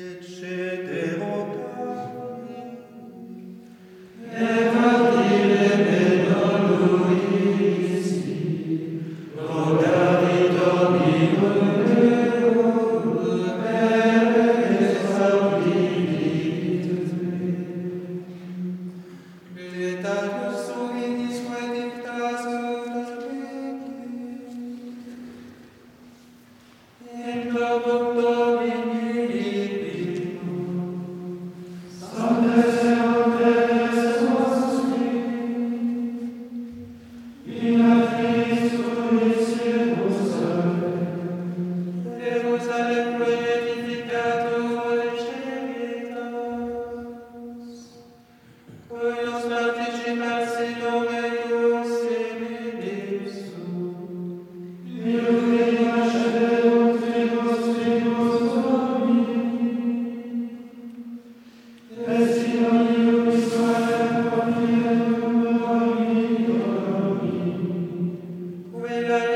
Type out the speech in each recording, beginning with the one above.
Hitch. Amen.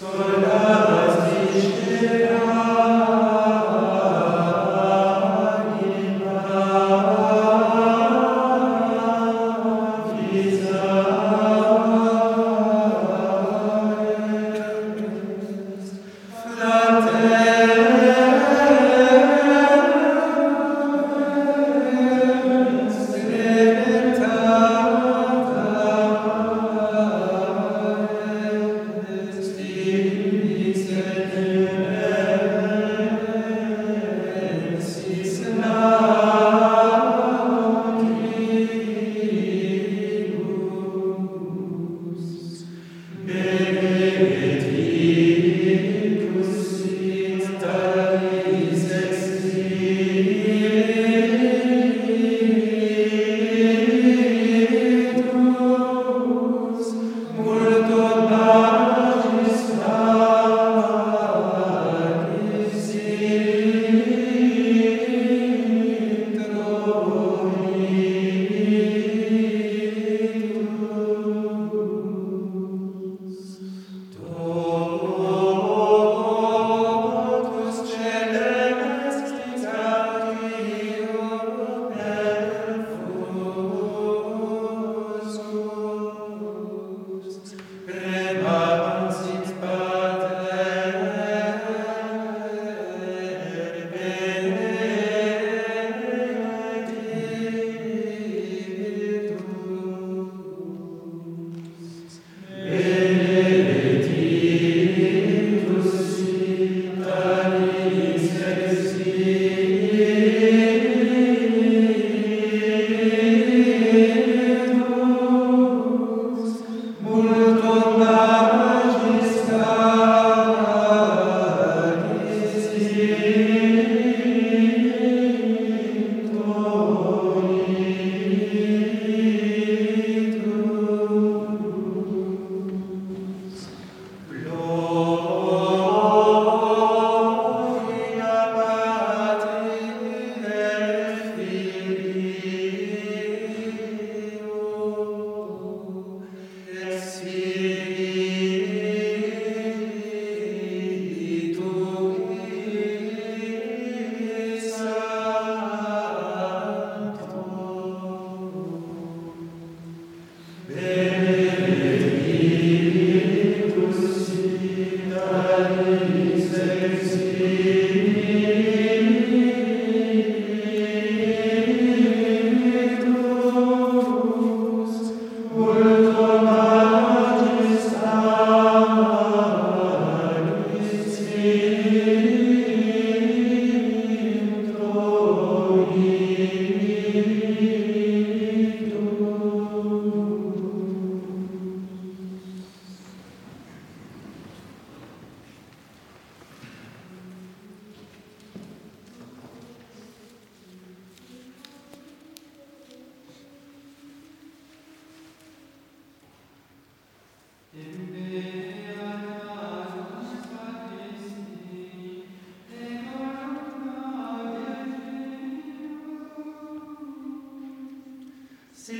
Solo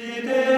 Fidei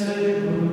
say